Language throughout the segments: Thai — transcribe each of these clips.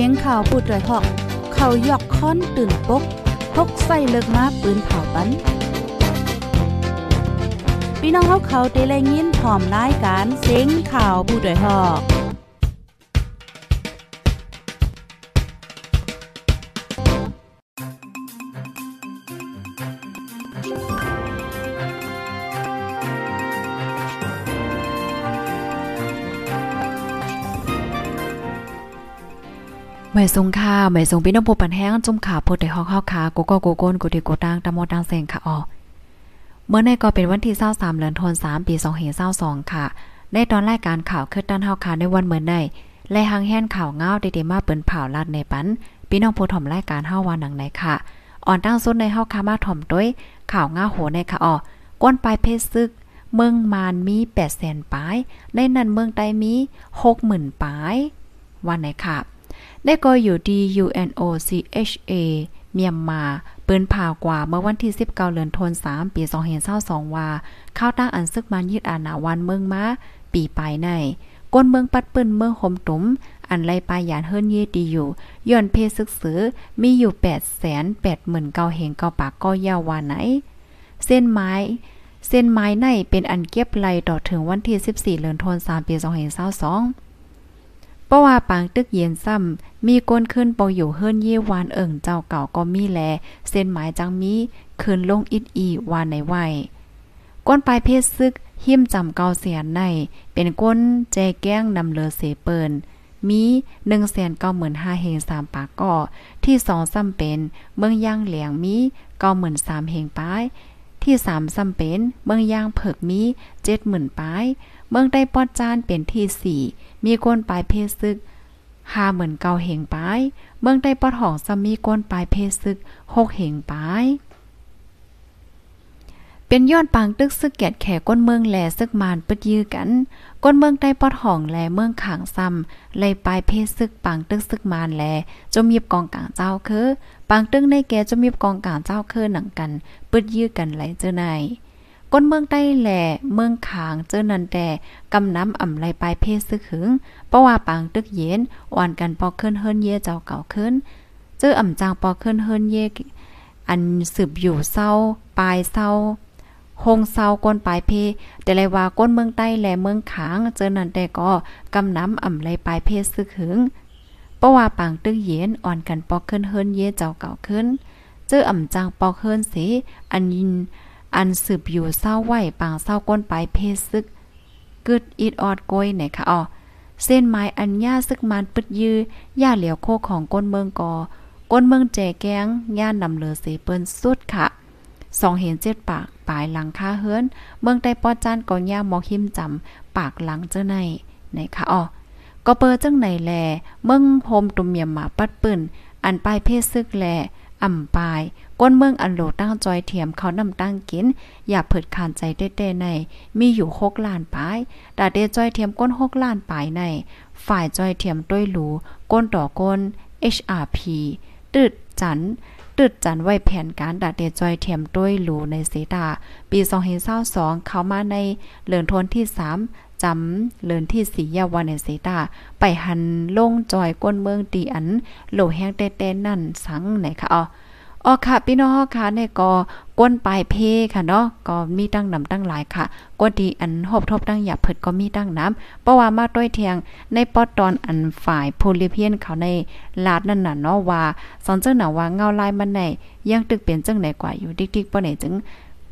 สียงข่าวปูดด้วยหอก เขายอกค้อนตื่นปกพกใส่เลิกมาปืนเผาปันพี่น้องเขาเขาได้แลยินพร้อมรายการเสียงข่าวผู้ด้วยหอก ไม่ทรงค่าไม่ทรงพี่น้องผู้ปันแห้งจุ่มขาพดได้ฮอกเฮาขาโกโกโกโกนกูดิโกตังตะมอตังเซงค่ะอ๋อเมื่อในก็เป็นวันที่23เดือนธันวาคมปี2522ค่ะ ในตอนรายการข่าวคือด้านเฮาค่ะในวันเหมือนได้และหังแห่นข่าวเงาได้ๆมาเปิ้นเผาลาดในปันพี่น้องผู้ถ่อมรายการเฮาว่าหนังไหนค่ะ อ่อนตั้งสุดในเฮาค่ะมาถ่อมด้วยข่าวเงาโหในค่ะอ๋อก้นปลายเพศซึกเมืองมานมี800,000ปลาย ในนั้นเมืองใต้มี60,000ปลายวันไหนค่ะ ได้ก็อยู่ดี UNOCHA เมียมมาเปืนผ่ากว่าเมื่อวันที่ 19เดือนธันวาคมปี2022ว่าเข้าตั้งอันซึกมันยึดอาณาวันเมืองมาปีปลายในก้นเมืองปัดปืนเมืองหมตุ้มอันไล่ปลายยานเฮิรนเยดีอยู่ย้อนเพศศึกษอมีอยู่ 889,000เกาเหงเกาปากก็ยาววาไหน เส้นไม้ เส้นไม้ในเป็นอันเก็บไหลต่อถึงวันที่ 14เดือนธันวาคมปี2022เพราะว่าปางตึกเย็นซ้ำ มีก้นขึ้นปออยู่เฮิรนเยวานเอิ่งเจ้าเก่าก็มีแล เส้นหมายจังมีขึ้นลงอิดอีวานในไหวก้นปลายเพศซึกหิมจำเกาเสียนใน เป็นก้นแจแก้งนำเลอเสเปินมี1 9 5 0 0 0เฮง3ปากก่อที่2ซ้ำเป็นเมืองย่างเหลียงมี93,000เฮงปาย ที่3ซ้ำเป็นเมืองย่างเผิกมี70,000ปาย เมืองใต้ปอดจานเป็นที่สี่มีก้นปลายเพศซึก หาเหมือนเกาเหงปายเมืองใต้ปอดห้องซะมีก้นปลายเพศซึกหกเหงปายเป็นย้อนปางตึกซึกแกดแขก้นเมืองแหลซึกมานปึดยื้อกัน ก้นเมืองใต้ปอดห้องแลเมืองขางซ้ำไลปลายเพศซึกปางตึกซึกมานแลจมยิบกองกลางเจ้าคือ ปางตึกในแกจมยิบกองกลางเจ้าคือหนังกันปึดยื้อกันไหลเจอใน ก้นเมืองใต้แหล่เมืองขางเจอนันแต่กำน้ำอ่ำไรปลายเพศซึกหึงเพราะว่าปางตึกเย็นอ่อนกันปอกขึ้นเฮิรนเย่เจ้าเก่าขึ้น เจออ่ำจางปอกขึ้นเฮิรนเย่อันสืบอยู่เศร้าปลายเศร้าหงเศร้าก้นปลายเพ แต่ไรว่าก้นเมืองใต้แหล่เมืองขางเจอนันแต่ก็กำน้ำอ่ำไรปลายเพศซึกหึงเพราะว่าปางตึกเย็นอ่อนกันปอกขึ้นเฮิรนเย่เจ้าเก่าขึ้น เจออ่ำจางปอกเฮิรนสีอันยิน อันสืบอยู่เศร้าไหวปางเศร้าก้นปลายเพศซึกกึดอีดออดโกยไหนคะอ๋อเส้นไม้อันย่าซึกมันปึดยื้อย่าเหลียวโคของก้นเมืองกอก้นเมืองแจแกงย่านนำเลอเสเปิ้นสุดค่ะสองเห็นเจ็ดปากปลายหลังคาเฮือน เมืองใต้ปอจานก่อย่ามอกหิมจำปากหลังเจ้าในไหนคะอ๋อก็เปิดจังไหนแล เมืองโฮมตุ่มเมียมหมาปัดปืนอันปลายเพศซึกแล อ่ำปาย ก้นเมืองอันโลตั้งจอยเทียมเขานำตั้งกิน อย่าเผิดขานใจเต้ๆใน มีอยู่หกล้านปลายดาเดจอยเทียมก้นหกล้านปลายใน ฝ่ายจอยเทียมต้วยหลูก้นต่อก้น HRP ตึดจันตึดจันไว้แผนการดาเดจอยเทียมต้วยหลูในเสตาปี 2022เข้ามาในเหลือนทนที่ 3 จำเลินที่สียาวันเซตาไปหันลงจอยก้นเมืองตีอันโหลแห้งเต้ๆนั่นสังไหนคะอ๋ออ๋อค่ะพี่น้องค่ะเน่ก็ก้นปลายเพค่ะเนาะก็มีตั้งนำตั้งหลายค่ะก้นที่อันหอบทบตั้งหยับเผิดก็มีตั้งน้ำเพราะว่ามาต้วยเทียงในปอดตอนอันฝ่ายโพลิเพียนเขาในลาดนั่นน่ะเนาะว่าสอนเจ้าหนาว่าเงาลายมันไหนยังตึกเป็นจังไหนกว่าอยู่ดิกๆป้อไหนจึง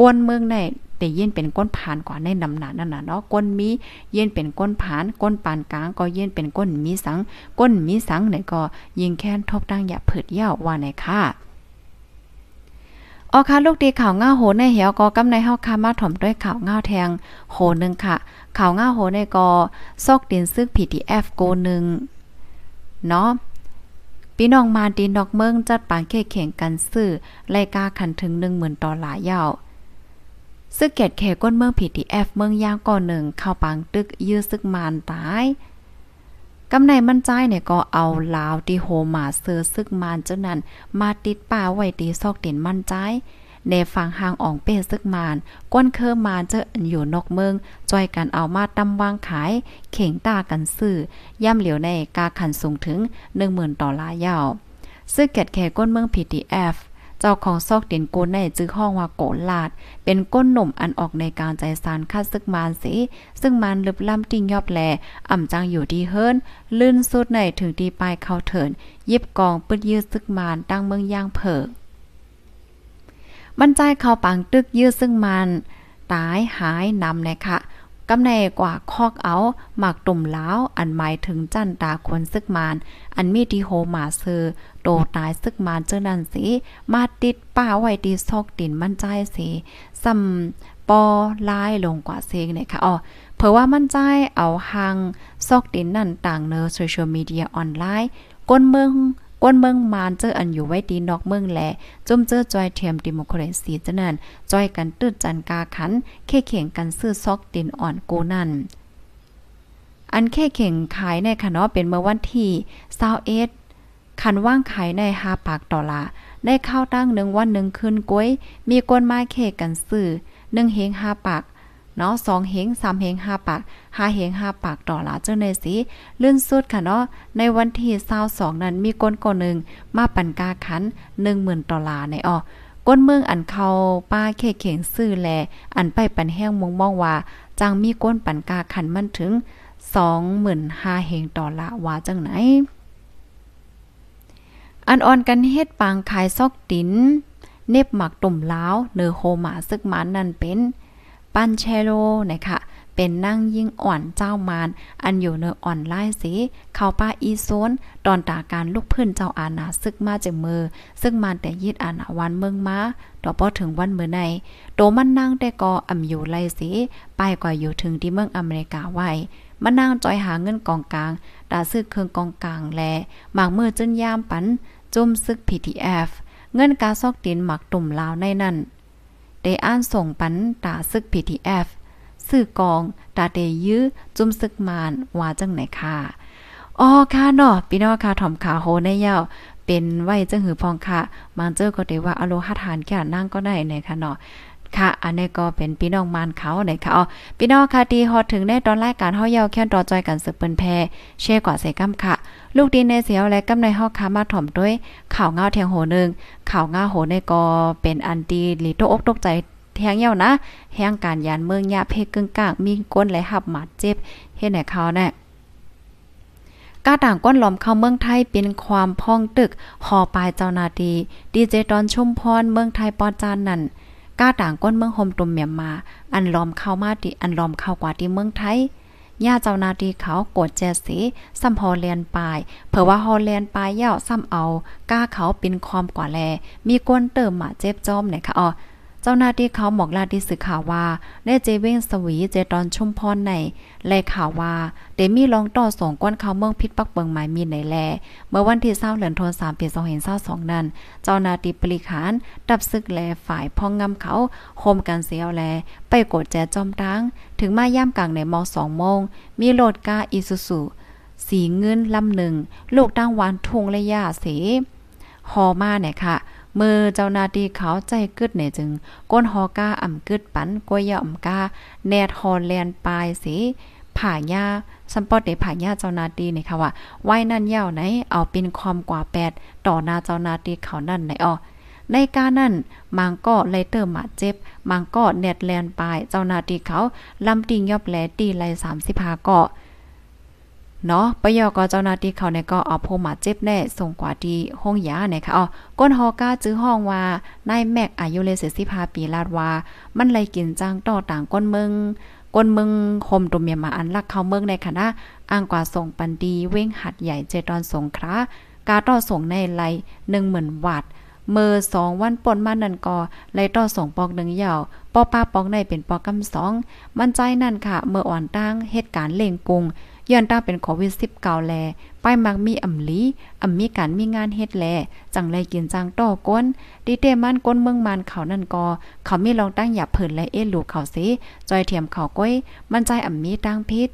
ก้นเมืองในแต่เย็นเป็นก้นผ่านกว่าในนำหนานั่นน่ะเนาะก้นมีเย็นเป็นก้นผ่านก้นปานกลางก็เย็นเป็นก้นมีสัง ก้นมีสังไหนก็ยิงแค้นทบตั้งหยับเผิดเย้าว่าไหนค่ะออค่ะลูกดีข่าวง่าโหในเหี่ยวก็กำในเฮาค่ะมาถ่อมด้วยข่าวง่าแทงโหนึงค่ะ ข่าวง่าโหในกอซอกดินซึก PDF โกนึงเนาะพี่น้องมาดินดอกเมืองจัดปางเข่งกันซื้อรายกาขันถึง 10,000ดอลลาร์ยาว ซึกเกตแขก้นเมือง PDF เมืองย่างก่อนหนึ่งเข้าปังตึกยื้อซึกมานตายกำในมั่นใจเนี่ยก็เอาลาวที่โฮมาเซอร์ซึกมานเจ้านั้น มาติดป้าไว้ตีซอกเด่นมั่นใจในฝั่งหางอ่องเป้ซึกมานก้นเคอมานเจออันอยู่นอกเมืองจอยกันเอามาตำวางขาย เข่งตากันซื้อย่ำเหลียวในกาขันสูงถึง 10,000ดอลายาวซึ่งแกดแค่ก้นเมือง PTF เจ้าของซอกเด่นโกนในจื้อห้องว่าโกลาด เป็นก้นหนุ่มอันออกในการใจสารคาดซึกมานสีซึ่งมันลึบล้ำติ่งยอบแลอ่ำจังอยู่ดีเฮิรนลื่นสุดในถึงดีปลายเข้าเถินยิบกองปึดยืดซึกมานตั้งเมืองย่างเผิกมันใจเข้าปังตึกยืดซึ่งมันตายหายนำนะคะ กำในกว่าคอกเอาหมากตุ่มล้าวอันหมายถึงจันตาควรซึกมาน อันมีดีโฮมาเซอโตตายซึกมานเจ้านั่นสิมาติดป้าไว้ดีซอกดินมั่นใจสิซ้ำปอลายลงกว่าเซงเนี่ยค่ะอ๋อเพราะว่ามั่นใจเอาหางซอกดินนั่นต่างเนอโซเชียลมีเดียออนไลน์ก้นเมือง ก้นเมืองมานเจออันอยู่ไว้ดีนอกเมืองแลจุ่มเจอจอยเทียมดิโมคราซีจะนั่นจอยกันตืดจันกาขันเค่เข่งกันซื้อซอกดินอ่อนกูนั่นอันแค่เข่งขายในค่ะเนาะเป็นเมื่อวันที่21คันว่างขายใน5ปากต่อละได้เข้าตั้งหนึ่งวันหนึ่งคืนก้วย มีกวนไม้เคกันซื้อ1เฮง5ปาก เนาะสองเฮงสามเฮงห้าปากห้าเฮงห้าปากต่อละเจ้าในสีลื่นสุดค่ะเนาะในวันที่เศร้าสองนั้นมีก้นก่อนหนึ่งมาปันกาขันหนึ่งหมื่นดอลลาในอ๋อก้นเมืองอันเขาป้าเคเข่งซื้อแล อันไปปันแห้งมงมองว่าจังมีก้นปันกาขันมันถึงสองหมื่นห้าเฮงดอลลาว่าจังไหน อันอ่อนกันเฮ็ดปางขายซอกตินเน็บหมักตุ่มล้าวเนอโฮมาซึกมันนั่นเป็น ปันเชโลนะคะเป็นนั่งยิ่งอ่อนเจ้ามาน อันอยู่ในออ่อนไล่สีเข้าป้าอีโซนตอนตาการลูกพื้นเจ้าอาณาซึกมาจากมือ ซึ่งมันแต่ยิดอาณาวันเมืองมาต่อพอถึงวันเมื่อในโตมันนั่งแต่กออ่ำอยู่ไล่สีไปกว่าอยู่ถึงที่เมืองอเมริกาไว้มันนั่งจอยหาเงินกองกลางตาซึกเครื่องกองกลางแลหมากมือจนยามปันจุ่มซึก PTF เงินกาซอกดินหมักตุ่มลาวในนั่น ได้อ่านส่งปันตาซึก PTF สื่อกอง ตาเตยื้อ จุ่มซึกมานว่าจังไหนค่ะอ๋อค่ะเนาะพี่น้องค่ะถ่อมขาโหในเยาวเป็นไว้จังหือพองค่ะมังเจอก็ได้ว่าอโลหะทานแก่นั่งก็ได้ในค่ะเนาะ ค่ะ อันนี้ก็เป็นพี่น้องมานเขาไหนค่ะอ๋อพี่น้องค่ะดีฮอดถึงในตอนรายการเฮาเยาแค่นต่อจอยกันสืบเปิ้นแพแช่กว่าใส่กำค่ะ ลูกดินในเสียวและกำในเฮาค้ามาถ่อมด้วยข่าวเงาเทียงโหนึงข่าวเงาโหในก็เป็นอันดีหลีตกอกตกใจแทงเหี่ยวนะแห่งการยานเมืองยาเพกกึ่งกลางมีก้นไหลหับหมาดเจ็บเฮ็ดให้เขาแน่กาต่างก้นหลอมเข้าเมืองไทยเป็นความพ้องตึกหอปลายเจ้านาดีดีเจตอนชุมพรเมืองไทยปอจานนั่น ก้าต่างก้นเมืองโฮมตุ่มเมียมมา อันล้อมเข้ามาดิอันล้อมเข้ากว่าที่เมืองไทยย่าเจ้านาดีเขากดแจสีซ้ำฮอแลนปลายเผื่อว่าฮอลแลนปลายยาซ้ำเอา ก้าเขาเป็นความกว่าแล มีก้นเติมหมาเจ็บจอมเนี่ยค่ะอ๋อ เจ้าหน้าที่เขาหมอกลาที่สื่อข่าวว่าได้เจเว้งสวีเจตอนชุมพรในแลข่าวว่าเดมีลองต่อส่งก้นเขาเมืองพิษปักเบิงหมายมีในแล เมื่อวันที่20เหลือนธันวามปี2522นั้น เจ้าหน้าที่บริขารดับซึกแลฝ่ายพองงำเขาโฮมกันเสียวแล ไปกดแจจอมตังถึงมาย่ำกลางในม2โมง มีโหลดกาอีซูซูสีเงินลำหนึ่งลูกตั้งวานทุงและยาเสหอมาเนี่ยค่ะ มือเจ้านาทีเขาใจกึดเนี่ยจึง ก้นฮอก้าอ่ำกึดปันกวยยอ่ำกาแนดฮอลแลนปลายสิผ่าหญ้าสัมปอดได้ผ่าหญ้าเจ้านาตีนี่ค่ะว่าไว้นั่นยาวไหน เอาเป็นความกว่าแปดต่อหน้าเจ้านาตีเขานั่นไหนอ้อในการนั้นมังก็เลยเติมมาเจ็บมังก็เน็ดแลนปลายเจ้านาตีเขาลำติงยอบแลตีไล35เกาะ เนาะปยอกเจ้าหน้าที่เขาเนี่ยก็เอาโพมาเจ็บแน่ส่งกว่าที่ห้องยาเนี่ยค่ะอ๋อก้นฮอก้าจื้อห้องว่านายแม็กอายุเลย45ปีลาดว่า มันเลยกินจังต่อต่างก้นเมืองก้นเมืองคมตุมเมียมาอันลักเข้าเมืองในคณะอ้างกว่าส่งปันดีเว้งหัดใหญ่เจตอนสงครากาต่อส่งในไล10,000วัตเมื่อสองวันปนมานั่นก็ไลต่อส่งปอกหนึ่งยาวปอป้าปอกในเป็นปอกกำสอง มันใจนั่นค่ะ เมื่ออ่อนตั้งเหตุการณ์เล่งกุง ย้อนต้าเป็นโควิด19แลป้ายมักมีอำลีอำมีการมีงานเฮ็ดแลจังไรกินจังต่อก้นดีเตมันก้นเมืองมันเขานั่นก็เขามีลองตั้งหยับเพิ่นและเอลูกเขาสิจอยเทียมเขาก้อยมันใจอำมีตั้งพิษ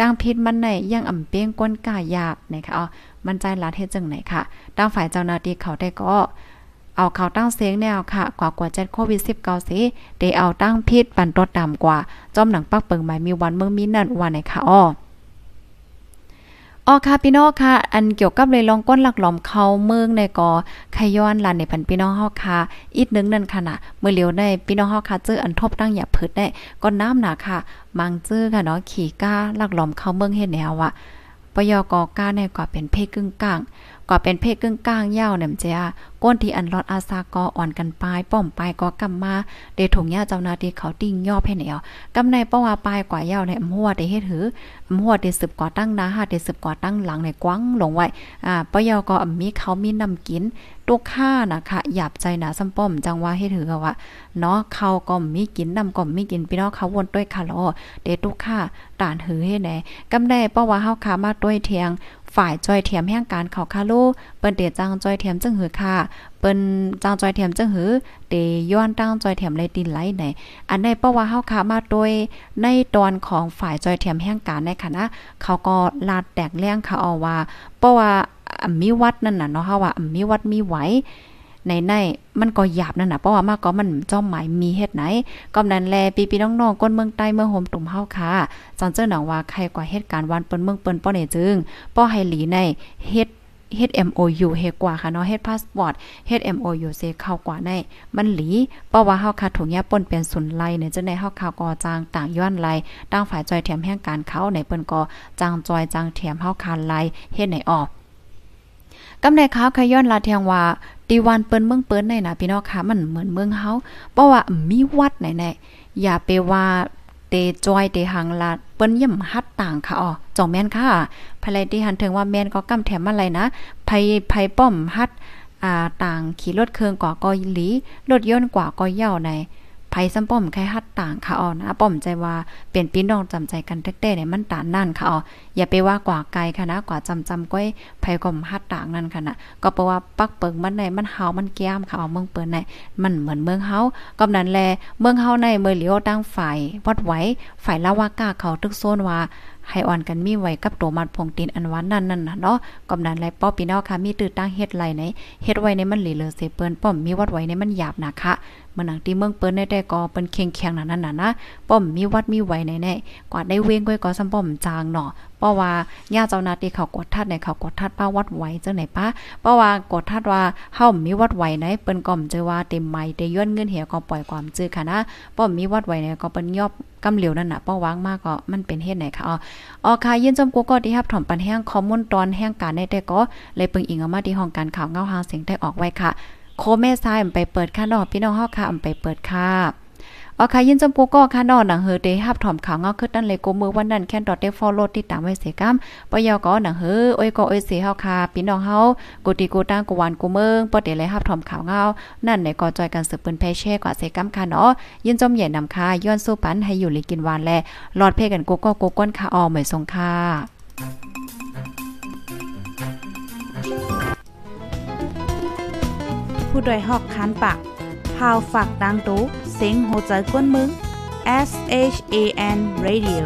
ตั้งพิษมันในยังอำเปียงก้นกายาบนะคะอ๋อมันใจลาดเฮ็ดจังไหนค่ะตั้งฝ่ายเจ้าหน้าที่เขาได้ก็เอาเขาตั้งเสียงแนวค่ะ กว่ากว่าเจ็ดโควิด19สิเดเอาตั้งพิษปันตดำกว่า จอมหนังปักเปิงหมายมีวันเมืองมีนั่นวันไหนค่ะอ้อ ออค่ะพี่น้องค่ะ อันเกี่ยวกับเลยลองก้นหลักหลอมเข้าเมืองในกอขย้อนลันในพันพี่น้องเฮาค่ะ อีกนึงนั่นค่ะนะเมื่อเลียวในพี่น้องเฮาค่ะเจออันทบตั้งอย่าพืดได้ก้นน้ำหนาค่ะ มังเจอค่ะเนาะขี่ก้าหลักหลอมเข้าเมืองเฮ็ดแนวอะปยกก้าในกว่าเป็นเพกึ่งกลาง ก็เป็นเพศกึ่งกลางยาวเนี่ยมเจ้าก้นที่อันรอดอาซากออ่อนกันปลายป้อมปลายก็กำมาเดถุงยาเจ้านาทีเขาติ้งย่อให้แนวกำในป้อว่าปลายกว่ายาวเนี่ยมัวได้เฮ็ดหือมัวได้สืบก่อตั้งนาหาได้สืบก่อตั้งหลังในกว้างลงไว้อ่าปยก็มีเขามีนำกินตุกค่านะคะหยาบใจหนาซ้ำป้อมจังว่าให้ถือว่าเนาะเขาก็มีกินนำก็มีกินพี่น้องเขาวนด้วยคาลอเดตุกค่าตานหือให้แหนกำได้าะว่าเฮาขามาด้วยเทียง ฝ่ายจอยเทียมแห่งการเขาคาลูเปิ้นเดจังจอยเทียมจึงหือค่ะเปิ้นจังจอยเทียมจึงหือเตย้อนตั้งจอยเทียมเลยตินไหลไหนอันในเพราะว่าเฮาขามาโดยในตอนของฝ่ายจอยเทียมแห่งการในคณะเขาก็ลาดแตกแรงเขาเอาว่าเพราะว่ามีวัดนั่นน่ะเนาะเฮาว่ามีวัดมีไหว ในในมันก็หยาบนั่นน่ะเพราะว่ามาก็มันจ้อมหมายมีเฮ็ดไหนก็นั้นแลปีปีน้องๆก้นเมืองใต้เมืองโฮมตุ่มเฮาค่ะจังเจ้าหนังว่าใครกว่าเหตุการณ์วันเปิ้นเมืองเปิ้นป้อเนจึงป้อให้หลีในเฮ็ดเฮ็ด MOU เฮ็ดกว่าค่ะเนาะเฮ็ดพาสปอร์ตเฮ็ด MOU เซเข้ากว่าในมันหลีเพราะว่าเฮาค่ะถุงยาป่นเป็นศูนไลเนี่ยจังได๋เฮาข่าวกอจางต่างย้อนไลต่างฝ่ายจอยแถมแห่งการเขาในเปิ้นก็จางจอยจางแถมเฮาคานไลเฮ็ดไหนออกกำในข้าวขย้อนลาเทียงว่า ตีวันเปิ้นเมืองเปิ้นในนะพี่น้องค่ะมันเหมือนเมืองเฮาเพราะว่ามีวัดไหนๆอย่าไปว่าเตจอยเตหังลาเปิ้นย่ำฮัดต่างค่ะอ๋อจองแม่นค่ะภายที่หันถึงว่าแม่นก็กำแถมอะไรนะไผไผป้อมฮัดอ่าต่างขี่รถเครื่องกว่าก็หลีรถยนต์กว่าก็เย่าใน ไผซ้ำป้อมใครฮัดต่างค่ะอ๋อนะป้อมใจว่าเปลี่ยนพี่น้องจำใจกันแท้ๆเนี่ยมันตานนั่นค่ะอ๋ออย่าไปว่ากว่าไกลค่ะนะกว่าจำจำก้อยไผก็ฮัดต่างนั่นค่ะนะก็เพราะว่าปักเปิงมันในมันเฮามันแก้มค่ะอ๋อเมืองเปิ้นในมันเหมือนเมืองเฮาก็นั้นแลเมืองเฮาในเมืองเหลียวตั้งฝ่ายวัดไว้ฝ่ายละวากาเขาตึกโซนว่าให้อ่อนกันมีไว้กับตัวมัดพงตีนอันวันนั่นนั่นน่ะเนาะกำนันไรป้อพี่น้องค่ะมีตื้อตั้งเฮ็ดไรไหนเฮ็ดไว้ในมันหลีเลอเซเปิ้นป้อมมีวัดไว้ในมันหยาบนะคะมันหนังที่เมืองเปิ้นได้แต่ก็เปิ้นเคียงแข็งนั่นน่ะนะป้อมมีวัดมีไว้ในแน่กว่าได้เว้งก้อยก็ซ้ำป้อมจางเนาะ เพราะว่าญาเจ้านาที่เขากดทัดในเขากดทัดป้าวัดไหว้จังไหนป้าเพราะว่ากดทัดว่าเฮามีวัดไหวไหนเปิ้นก็มเจอว่าเต็มไม้ได้ย้อนเงินเหี่ยก็ปล่อยความจื้อค่ะนะป้อมมีวัดไหวเนี่ยก็เปิ้นยอบกำเหลียวนั่นน่ะป้อวางมากก็มันเป็นเฮ็ดไหนค่ะอ๋ออ๋อค่ะยินจมกูก็ที่รับถอมปันแห้งข้อมูลตอนแห้งการได้แต่ก็เลยปึงอิงเอามาที่ห้องการข่าวเงาหางเสียงได้ออกไว้ค่ะ โคแม่ทรายไปเปิดค่ะเนาะพี่น้องเฮาค่ะไปเปิดค่ะ อ๋อค่ะยินจมปูก็ค่ะนอหนังเฮอเดฮับถ่อมข่าวเงาคือนั่นเลยกูมือวันนั้นแค่นดอทได้ฟอลโล่ติดตามไว้เสกัมปยอก็หนังเฮอโอ้ยก็โอ้ยเสเฮาค่ะพี่น้องเฮากูติกูตั้งกูวันกูเมืองปอเดเลยฮับถ่อมข่าวเงานั่นในก็จอยกันสืบปืนแพเช่กว่าเสกัมค่ะเนาะยินจมใหญ่นำค่ะย้อนสู้ปันให้อยู่ลิกินวานแลหลอดเพกันกูก็กูก้นค่ะออเหมยทรงค่ะผู้ดยหอกคันปาก พาวฝากดังตู้เซ็งโหใจกวนมึง S H A N Radio